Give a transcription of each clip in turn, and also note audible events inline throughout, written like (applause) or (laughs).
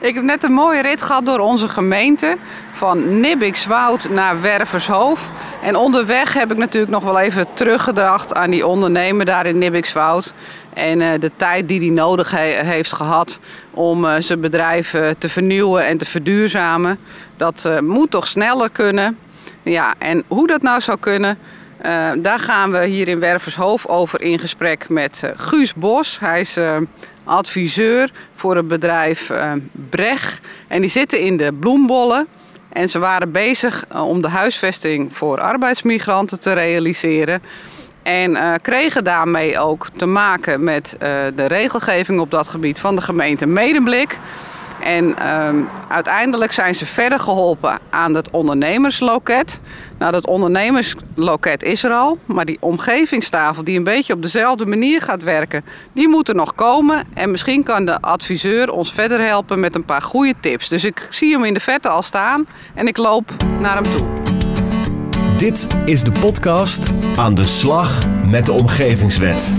Ik heb net een mooie rit gehad door onze gemeente. Van Nibbikswoud naar Wervershoofd. En onderweg heb ik natuurlijk nog wel even teruggedracht aan die ondernemer daar in Nibbikswoud. En uh, de tijd die hij nodig he heeft gehad om uh, zijn bedrijf uh, te vernieuwen en te verduurzamen. Dat moet toch sneller kunnen. Ja, en hoe dat nou zou kunnen, uh, daar gaan we hier in Wervershoofd over in gesprek met uh, Guus Bos. Hij is uh, adviseur voor het bedrijf Breg. En die zitten in de bloembollen. En ze waren bezig om de huisvesting voor arbeidsmigranten te realiseren. En kregen daarmee ook te maken met de regelgeving op dat gebied van de gemeente Medemblik. En um, uiteindelijk zijn ze verder geholpen aan het ondernemersloket. Nou, dat ondernemersloket is er al, maar die omgevingstafel die een beetje op dezelfde manier gaat werken, die moet er nog komen. En misschien kan de adviseur ons verder helpen met een paar goede tips. Dus ik zie hem in de verte al staan en ik loop naar hem toe. Dit is de podcast Aan de slag met de omgevingswet.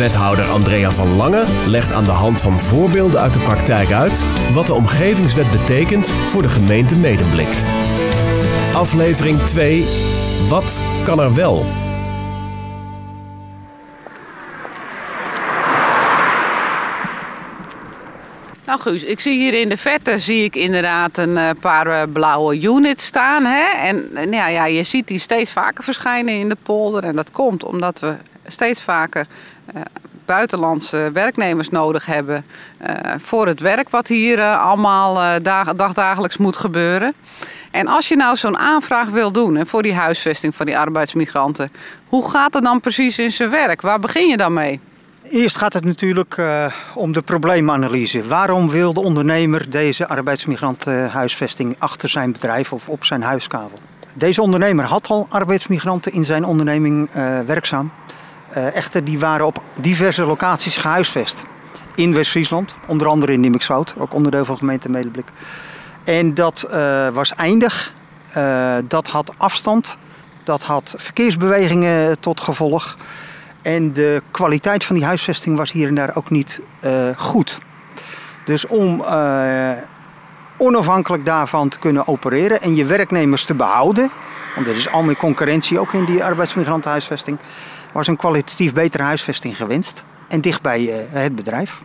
Wethouder Andrea van Lange legt aan de hand van voorbeelden uit de praktijk uit wat de omgevingswet betekent voor de gemeente Medemblik. Aflevering 2. Wat kan er wel? Nou Guus, ik zie hier in de verte zie ik inderdaad een uh, paar uh, blauwe units staan. Hè? En uh, ja, ja, je ziet die steeds vaker verschijnen in de polder. En dat komt omdat we steeds vaker buitenlandse werknemers nodig hebben voor het werk wat hier allemaal dag, dagdagelijks moet gebeuren. En als je nou zo'n aanvraag wil doen hè, voor die huisvesting van die arbeidsmigranten, hoe gaat het dan precies in zijn werk? Waar begin je dan mee? Eerst gaat het natuurlijk om de probleemanalyse. Waarom wil de ondernemer deze arbeidsmigrantenhuisvesting achter zijn bedrijf of op zijn huiskavel? Deze ondernemer had al arbeidsmigranten in zijn onderneming werkzaam. Uh, echter, die waren op diverse locaties gehuisvest. In West-Friesland, onder andere in Nimmikswoud, ook onderdeel van gemeente Medeblik. En dat was eindig. dat had afstand. Dat had verkeersbewegingen tot gevolg. En de kwaliteit van die huisvesting was hier en daar ook niet goed. Dus om onafhankelijk daarvan te kunnen opereren en je werknemers te behouden, want er is al meer concurrentie ook in die arbeidsmigrantenhuisvesting, was een kwalitatief betere huisvesting gewenst en dicht bij uh, het bedrijf.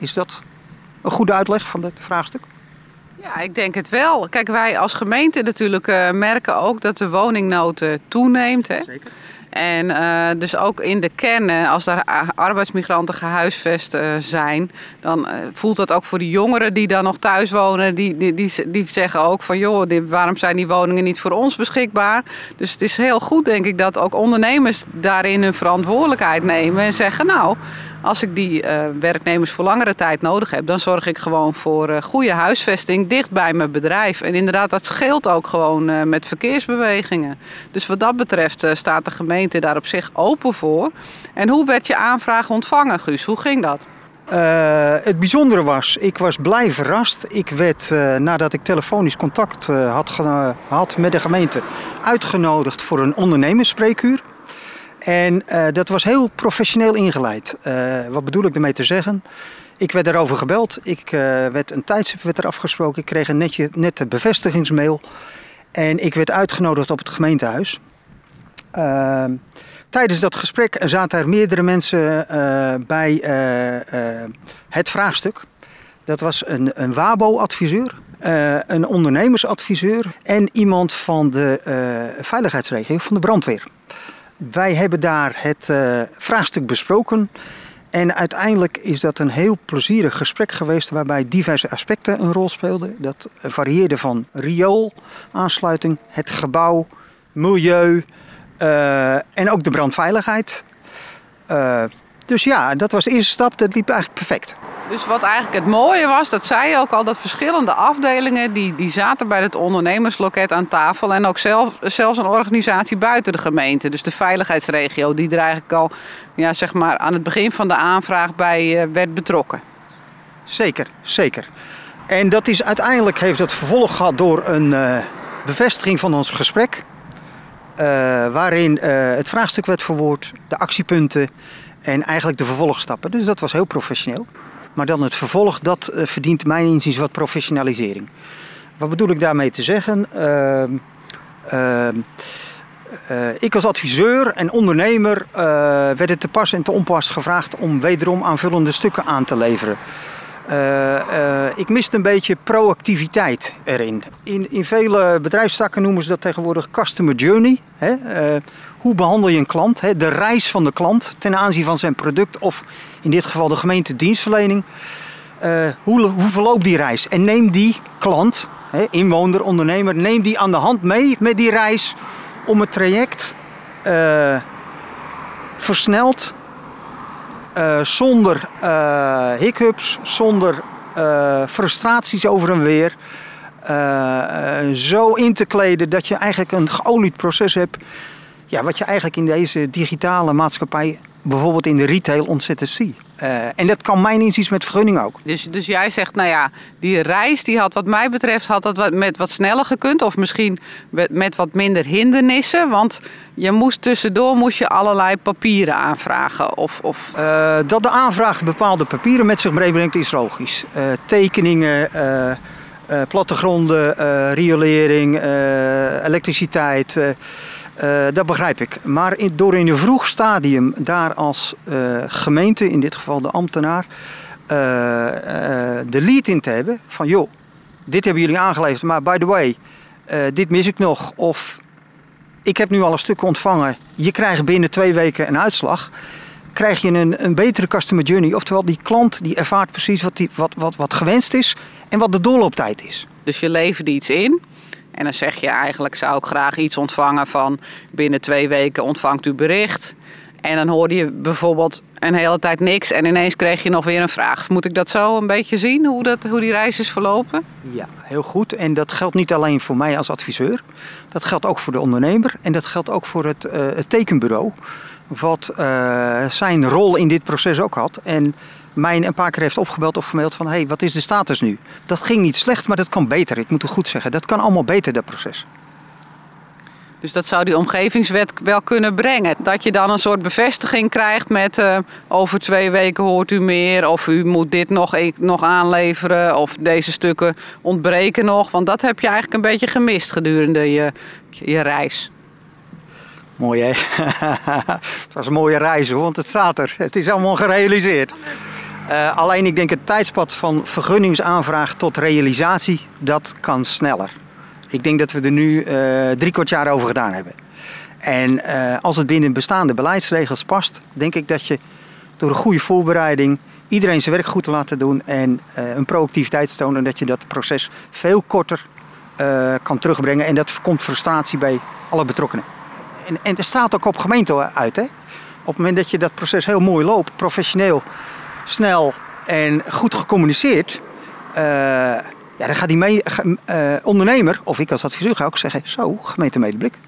Is dat een goede uitleg van dit vraagstuk? Ja, ik denk het wel. Kijk, wij als gemeente natuurlijk merken ook dat de woningnood toeneemt. Hè? Zeker. En uh, dus ook in de kern, als daar arbeidsmigranten gehuisvest uh, zijn, dan uh, voelt dat ook voor de jongeren die dan nog thuis wonen, die, die, die, zeggen ook van joh, waarom zijn die woningen niet voor ons beschikbaar? Dus het is heel goed denk ik dat ook ondernemers daarin hun verantwoordelijkheid nemen en zeggen nou, als ik die uh, werknemers voor langere tijd nodig heb, dan zorg ik gewoon voor uh, goede huisvesting dicht bij mijn bedrijf. En inderdaad, dat scheelt ook gewoon uh, met verkeersbewegingen. Dus wat dat betreft staat de gemeente daar op zich open voor. En hoe werd je aanvraag ontvangen, Guus? Hoe ging dat? Het bijzondere was, ik was blij verrast. Ik werd, nadat ik telefonisch contact had gehad met de gemeente, uitgenodigd voor een ondernemersspreekuur. En uh, dat was heel professioneel ingeleid. Uh, wat bedoel ik ermee te zeggen? Ik werd daarover gebeld. Ik uh, werd een tijdstip werd er afgesproken. Ik kreeg een netje, nette bevestigingsmail. En ik werd uitgenodigd op het gemeentehuis. Ehm, tijdens dat gesprek zaten er meerdere mensen bij het vraagstuk. Dat was een, een WABO-adviseur, een ondernemersadviseur en iemand van de veiligheidsregio van de brandweer. Wij hebben daar het uh, vraagstuk besproken. En uiteindelijk is dat een heel plezierig gesprek geweest waarbij diverse aspecten een rol speelden. Dat varieerde van rioolaansluiting, het gebouw, milieu uh, en ook de brandveiligheid. Uh, dus ja, dat was de eerste stap. Dat liep eigenlijk perfect. Dus wat eigenlijk het mooie was, dat zei je ook al, dat verschillende afdelingen die, die zaten bij het ondernemersloket aan tafel. En ook zelf, zelfs een organisatie buiten de gemeente, dus de veiligheidsregio, die er eigenlijk al ja, zeg maar aan het begin van de aanvraag bij uh, werd betrokken. Zeker, zeker. En dat is uiteindelijk heeft het vervolg gehad door een uh, bevestiging van ons gesprek. Uh, waarin het vraagstuk werd verwoord, de actiepunten en eigenlijk de vervolgstappen. Dus dat was heel professioneel. Maar dan het vervolg, dat eh, verdient mijn inziens wat professionalisering. Wat bedoel ik daarmee te zeggen? Ehm, ehm, eh, ik als adviseur en ondernemer uh, werden te pas en te onpas gevraagd om wederom aanvullende stukken aan te leveren. ik miste een beetje proactiviteit erin. In, in vele bedrijfstakken noemen ze dat tegenwoordig customer journey. Hè? Hoe behandel je een klant? Hè? De reis van de klant ten aanzien van zijn product of in dit geval de gemeente dienstverlening. hoe, hoe verloopt die reis? En neem die klant, inwoner, ondernemer, neem die aan de hand mee met die reis om het traject uh, versneld, uh, zonder hiccups, zonder frustraties over en weer, zo in te kleden dat je eigenlijk een geolied proces hebt. Ja, wat je eigenlijk in deze digitale maatschappij, bijvoorbeeld in de retail, ontzettend ziet. Uh, en dat kan mijn inziens met vergunning ook. Dus, dus jij zegt, nou ja, die reis die had wat mij betreft had dat wat, met wat sneller gekund. Of misschien met, met wat minder hindernissen. Want je moest tussendoor moest je allerlei papieren aanvragen. Of, of... Uh, dat de aanvraag bepaalde papieren met zich meebrengt is logisch. Uh, tekeningen, plattegronden, riolering, elektriciteit... Uh, dat begrijp ik. Maar in, door in een vroeg stadium daar als uh, gemeente, in dit geval de ambtenaar, uh, de lead in te hebben van joh, dit hebben jullie aangeleverd, maar by the way, dit mis ik nog. Of ik heb nu al een stuk ontvangen, je krijgt binnen twee weken een uitslag. Krijg je een, een betere customer journey. Oftewel, die klant die ervaart precies wat, die, wat, wat, wat gewenst is en wat de doorlooptijd is. Dus je levert iets in en dan zeg je eigenlijk zou ik graag iets ontvangen van binnen twee weken ontvangt u bericht. En dan hoorde je bijvoorbeeld een hele tijd niks en ineens kreeg je nog weer een vraag. Moet ik dat zo een beetje zien, hoe, dat, hoe die reis is verlopen? Ja, heel goed. En dat geldt niet alleen voor mij als adviseur. Dat geldt ook voor de ondernemer en dat geldt ook voor het, uh, het tekenbureau. Wat uh, zijn rol in dit proces ook had. En mij een paar keer heeft opgebeld of gemaild van... hé, hey, wat is de status nu? Dat ging niet slecht, maar dat kan beter. Ik moet het goed zeggen. Dat kan allemaal beter, dat proces. Dus dat zou die omgevingswet wel kunnen brengen. Dat je dan een soort bevestiging krijgt met uh, over twee weken hoort u meer. Of u moet dit nog, nog aanleveren. Of deze stukken ontbreken nog. Want dat heb je eigenlijk een beetje gemist gedurende je, je reis. Mooi hè? (laughs) het was een mooie reis want het staat er. Het is allemaal gerealiseerd. Uh, alleen ik denk het tijdspad van vergunningsaanvraag tot realisatie, dat kan sneller. Ik denk dat we er nu uh, drie kwart jaar over gedaan hebben. En uh, als het binnen bestaande beleidsregels past, denk ik dat je door een goede voorbereiding iedereen zijn werk goed te laten doen en een proactiviteit te tonen, dat je dat proces veel korter kan terugbrengen. En dat voorkomt frustratie bij alle betrokkenen. En, en er staat ook op gemeente uit. Hè? Op het moment dat je dat proces heel mooi loopt, professioneel snel en goed gecommuniceerd. Uh, ja, dan gaat die mee, uh, ondernemer, of ik als adviseur, ga ook zeggen: Zo, gemeente Medeblik,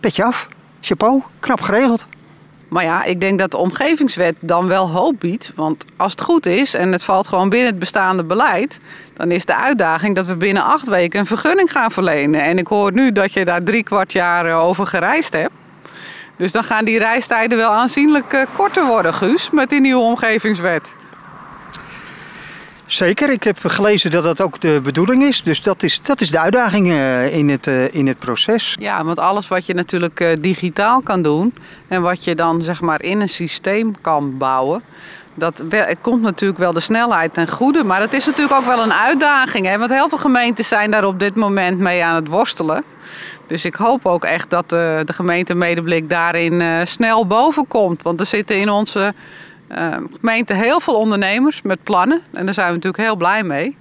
petje af, chapeau, knap geregeld. Maar ja, ik denk dat de omgevingswet dan wel hoop biedt. Want als het goed is en het valt gewoon binnen het bestaande beleid, dan is de uitdaging dat we binnen acht weken een vergunning gaan verlenen. En ik hoor nu dat je daar drie kwart jaar eh, over gereisd hebt. Dus dan gaan die reistijden wel aanzienlijk uh, korter worden, Guus, met die nieuwe omgevingswet. Zeker, ik heb gelezen dat dat ook de bedoeling is. Dus dat is, dat is de uitdaging uh, in, het, uh, in het proces. Ja, want alles wat je natuurlijk digitaal kan doen en wat je dan zeg maar in een systeem kan bouwen, dat komt natuurlijk wel de snelheid ten goede. Maar het is natuurlijk ook wel een uitdaging. Hè? Want heel veel gemeentes zijn daar op dit moment mee aan het worstelen. Dus ik hoop ook echt dat de, gemeente Medeblik daarin snel boven komt. Want er zitten in onze uh, gemeente heel veel ondernemers met plannen. En daar zijn we natuurlijk heel blij mee.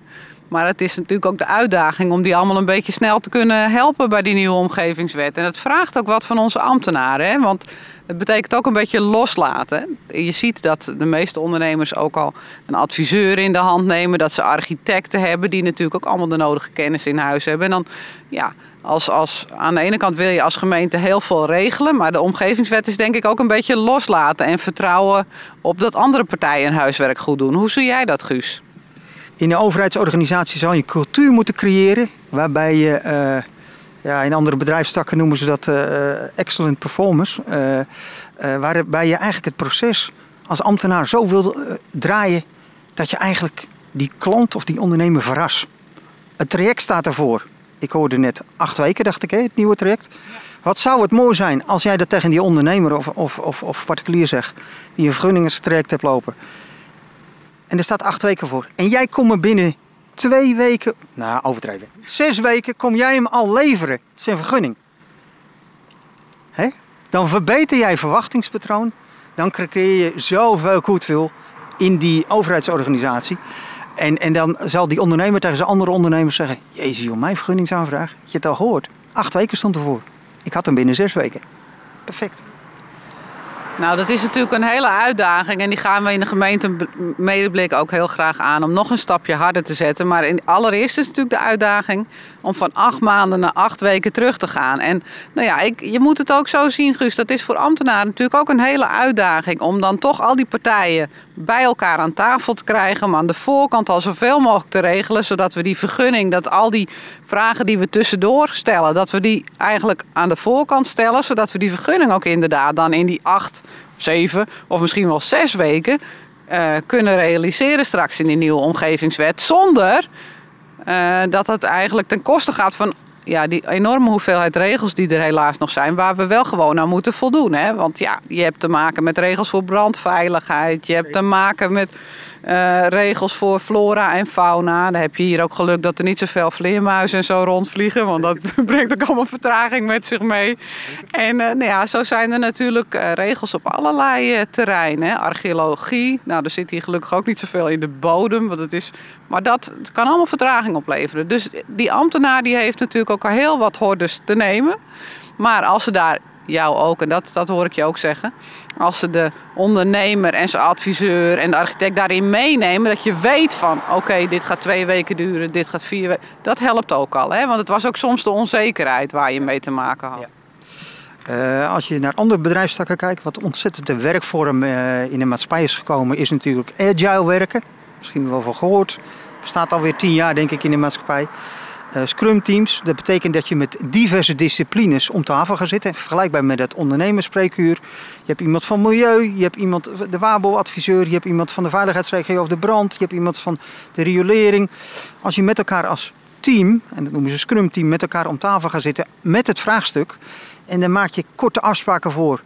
Maar het is natuurlijk ook de uitdaging om die allemaal een beetje snel te kunnen helpen bij die nieuwe omgevingswet. En het vraagt ook wat van onze ambtenaren. Hè? Want het betekent ook een beetje loslaten. Je ziet dat de meeste ondernemers ook al een adviseur in de hand nemen. Dat ze architecten hebben die natuurlijk ook allemaal de nodige kennis in huis hebben. En dan, ja, als, als, aan de ene kant wil je als gemeente heel veel regelen. Maar de omgevingswet is denk ik ook een beetje loslaten. En vertrouwen op dat andere partijen hun huiswerk goed doen. Hoe zie jij dat, Guus? In de overheidsorganisatie zou je cultuur moeten creëren waarbij je, uh, ja, in andere bedrijfstakken noemen ze dat uh, excellent performance, uh, waarbij je eigenlijk het proces als ambtenaar zo wil draaien dat je eigenlijk die klant of die ondernemer verrast. Het traject staat ervoor. Ik hoorde net acht weken, dacht ik, hè, het nieuwe traject. Wat zou het mooi zijn als jij dat tegen die ondernemer of, of, of, of particulier zegt, die een vergunningstraject hebt lopen. En er staat acht weken voor. En jij komt er binnen twee weken, nou overdreven, zes weken kom jij hem al leveren, zijn vergunning. Hè? Dan verbeter jij verwachtingspatroon. Dan creëer je zoveel goedwil in die overheidsorganisatie. En, en dan zal die ondernemer tegen zijn andere ondernemers zeggen: Jezus, joh, mijn vergunningsaanvraag, je het al gehoord. Acht weken stond ervoor. Ik had hem binnen zes weken. Perfect. Nou, dat is natuurlijk een hele uitdaging. En die gaan we in de gemeente Medeblik ook heel graag aan om nog een stapje harder te zetten. Maar in, allereerst is natuurlijk de uitdaging om van acht maanden naar acht weken terug te gaan. En nou ja, ik, je moet het ook zo zien, Guus. Dat is voor ambtenaren natuurlijk ook een hele uitdaging. Om dan toch al die partijen bij elkaar aan tafel te krijgen. Om aan de voorkant al zoveel mogelijk te regelen. Zodat we die vergunning, dat al die vragen die we tussendoor stellen, dat we die eigenlijk aan de voorkant stellen. Zodat we die vergunning ook inderdaad dan in die acht, zeven of misschien wel zes weken uh, kunnen realiseren straks in die nieuwe omgevingswet. Zonder uh, dat het eigenlijk ten koste gaat van ja, die enorme hoeveelheid regels die er helaas nog zijn, waar we wel gewoon aan moeten voldoen. Hè? Want ja, je hebt te maken met regels voor brandveiligheid, je hebt te maken met uh, regels voor flora en fauna. Dan heb je hier ook geluk dat er niet zoveel vleermuizen en zo rondvliegen, want dat (laughs) brengt ook allemaal vertraging met zich mee. En uh, nou ja, zo zijn er natuurlijk uh, regels op allerlei terreinen. Archeologie, nou, er zit hier gelukkig ook niet zoveel in de bodem, want het is, maar dat kan allemaal vertraging opleveren. Dus die ambtenaar die heeft natuurlijk ook al heel wat hordes te nemen. Maar als ze daar jou ook, en dat, dat hoor ik je ook zeggen. Als ze de ondernemer en zijn adviseur en de architect daarin meenemen, dat je weet van oké, dit gaat twee weken duren, dit gaat vier weken. Dat helpt ook al, hè? want het was ook soms de onzekerheid waar je mee te maken had. Ja. Uh, als je naar andere bedrijfstakken kijkt, wat ontzettend de werkvorm uh, in de maatschappij is gekomen, is natuurlijk agile werken. Misschien wel van gehoord. Bestaat alweer tien jaar, denk ik, in de maatschappij. Uh, scrum teams, dat betekent dat je met diverse disciplines om tafel gaat zitten. Vergelijkbaar met het ondernemerspreekuur. Je hebt iemand van milieu, je hebt iemand, de WABO-adviseur, je hebt iemand van de veiligheidsregio of de brand, je hebt iemand van de riolering. Als je met elkaar als team, en dat noemen ze scrum team, met elkaar om tafel gaat zitten met het vraagstuk. En dan maak je korte afspraken voor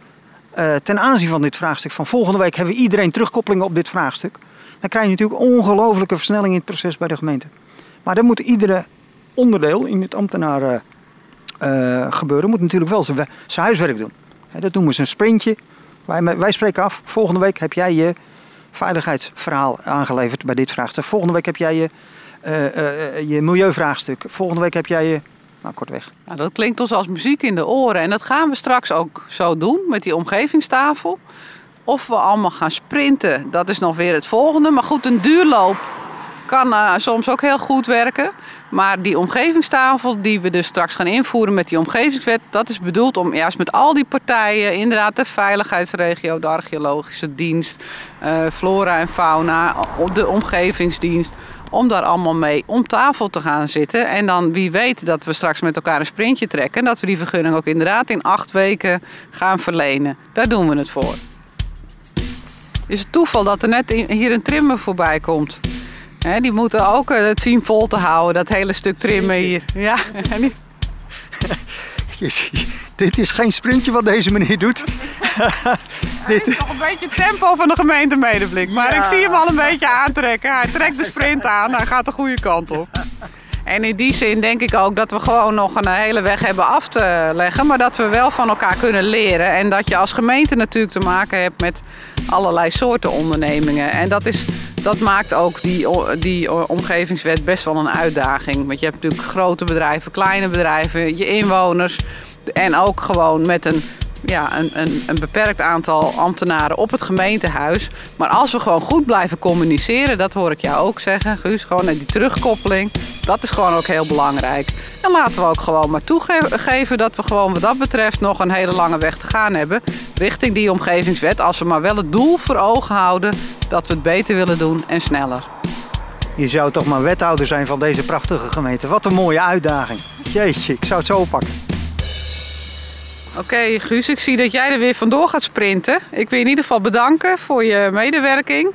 uh, ten aanzien van dit vraagstuk. Van volgende week hebben we iedereen terugkoppelingen op dit vraagstuk. Dan krijg je natuurlijk ongelofelijke versnelling in het proces bij de gemeente. Maar dan moet iedere onderdeel in het ambtenaren uh, gebeuren moet natuurlijk wel zijn, zijn huiswerk doen. dat noemen ze een sprintje. Wij, wij spreken af, volgende week heb jij je veiligheidsverhaal aangeleverd bij dit vraagstuk. Volgende week heb jij je, uh, je milieuvraagstuk. Volgende week heb jij je nou, kortweg. Nou, dat klinkt ons als muziek in de oren. En dat gaan we straks ook zo doen met die omgevingstafel. Of we allemaal gaan sprinten, dat is nog weer het volgende. Maar goed, een duurloop kan uh, soms ook heel goed werken. Maar die omgevingstafel die we dus straks gaan invoeren met die omgevingswet, dat is bedoeld om juist met al die partijen, inderdaad de veiligheidsregio, de archeologische dienst, uh, flora en fauna, de omgevingsdienst, om daar allemaal mee om tafel te gaan zitten. En dan wie weet dat we straks met elkaar een sprintje trekken en dat we die vergunning ook inderdaad in acht weken gaan verlenen. Daar doen we het voor. Is het toeval dat er net hier een trimmer voorbij komt? Die moeten ook eh, het zien vol te houden, dat hele stuk trimmen hier. Ja, (laughs) dit is geen sprintje wat deze meneer doet. (laughs) Dit is nog een beetje het tempo van de gemeente Medeblik. Maar ik zie hem al een beetje aantrekken. Hij trekt de sprint aan, hij gaat de goede kant op. En in die zin denk ik ook dat we gewoon nog een hele weg hebben af te leggen. Maar dat we wel van elkaar kunnen leren. En dat je als gemeente natuurlijk te maken hebt met allerlei soorten ondernemingen. En dat, is, dat maakt ook die, die omgevingswet best wel een uitdaging. Want je hebt natuurlijk grote bedrijven, kleine bedrijven, je inwoners. En ook gewoon met een ja, een, een, een, beperkt aantal ambtenaren op het gemeentehuis. Maar als we gewoon goed blijven communiceren, dat hoor ik jou ook zeggen, Guus, gewoon die terugkoppeling, dat is gewoon ook heel belangrijk. En laten we ook gewoon maar toegeven dat we gewoon wat dat betreft nog een hele lange weg te gaan hebben richting die omgevingswet. Als we maar wel het doel voor ogen houden dat we het beter willen doen en sneller. Je zou toch maar wethouder zijn van deze prachtige gemeente. Wat een mooie uitdaging. Jeetje, ik zou het zo oppakken. Oké, Guus, ik zie dat jij er weer vandoor gaat sprinten. Ik wil je in ieder geval bedanken voor je medewerking.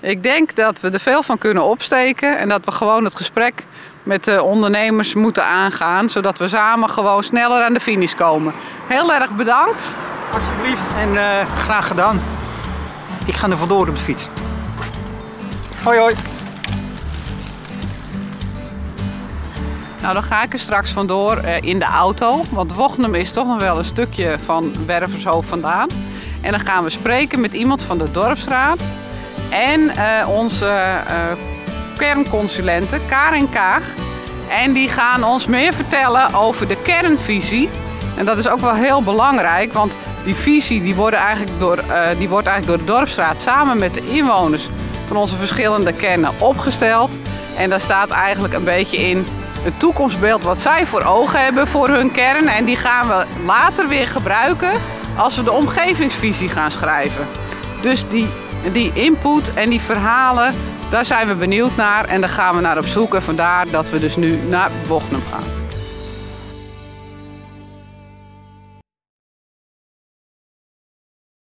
Ik denk dat we er veel van kunnen opsteken en dat we gewoon het gesprek met de ondernemers moeten aangaan, zodat we samen gewoon sneller aan de finish komen. Heel erg bedankt. Alsjeblieft en uh, graag gedaan. Ik ga er vandoor op de fiets. Hoi hoi. Nou, dan ga ik er straks vandoor uh, in de auto. Want Wochnum is toch nog wel een stukje van Wervershoofd vandaan. En dan gaan we spreken met iemand van de dorpsraad. En uh, onze uh, kernconsulente Karin Kaag. En die gaan ons meer vertellen over de kernvisie. En dat is ook wel heel belangrijk, want die visie die wordt eigenlijk door, die wordt eigenlijk door de dorpsraad samen met de inwoners van onze verschillende kernen opgesteld. En daar staat eigenlijk een beetje in het toekomstbeeld wat zij voor ogen hebben voor hun kern. En die gaan we later weer gebruiken als we de omgevingsvisie gaan schrijven. Dus die, die input en die verhalen, daar zijn we benieuwd naar en daar gaan we naar op zoek. En vandaar dat we dus nu naar Bochum gaan.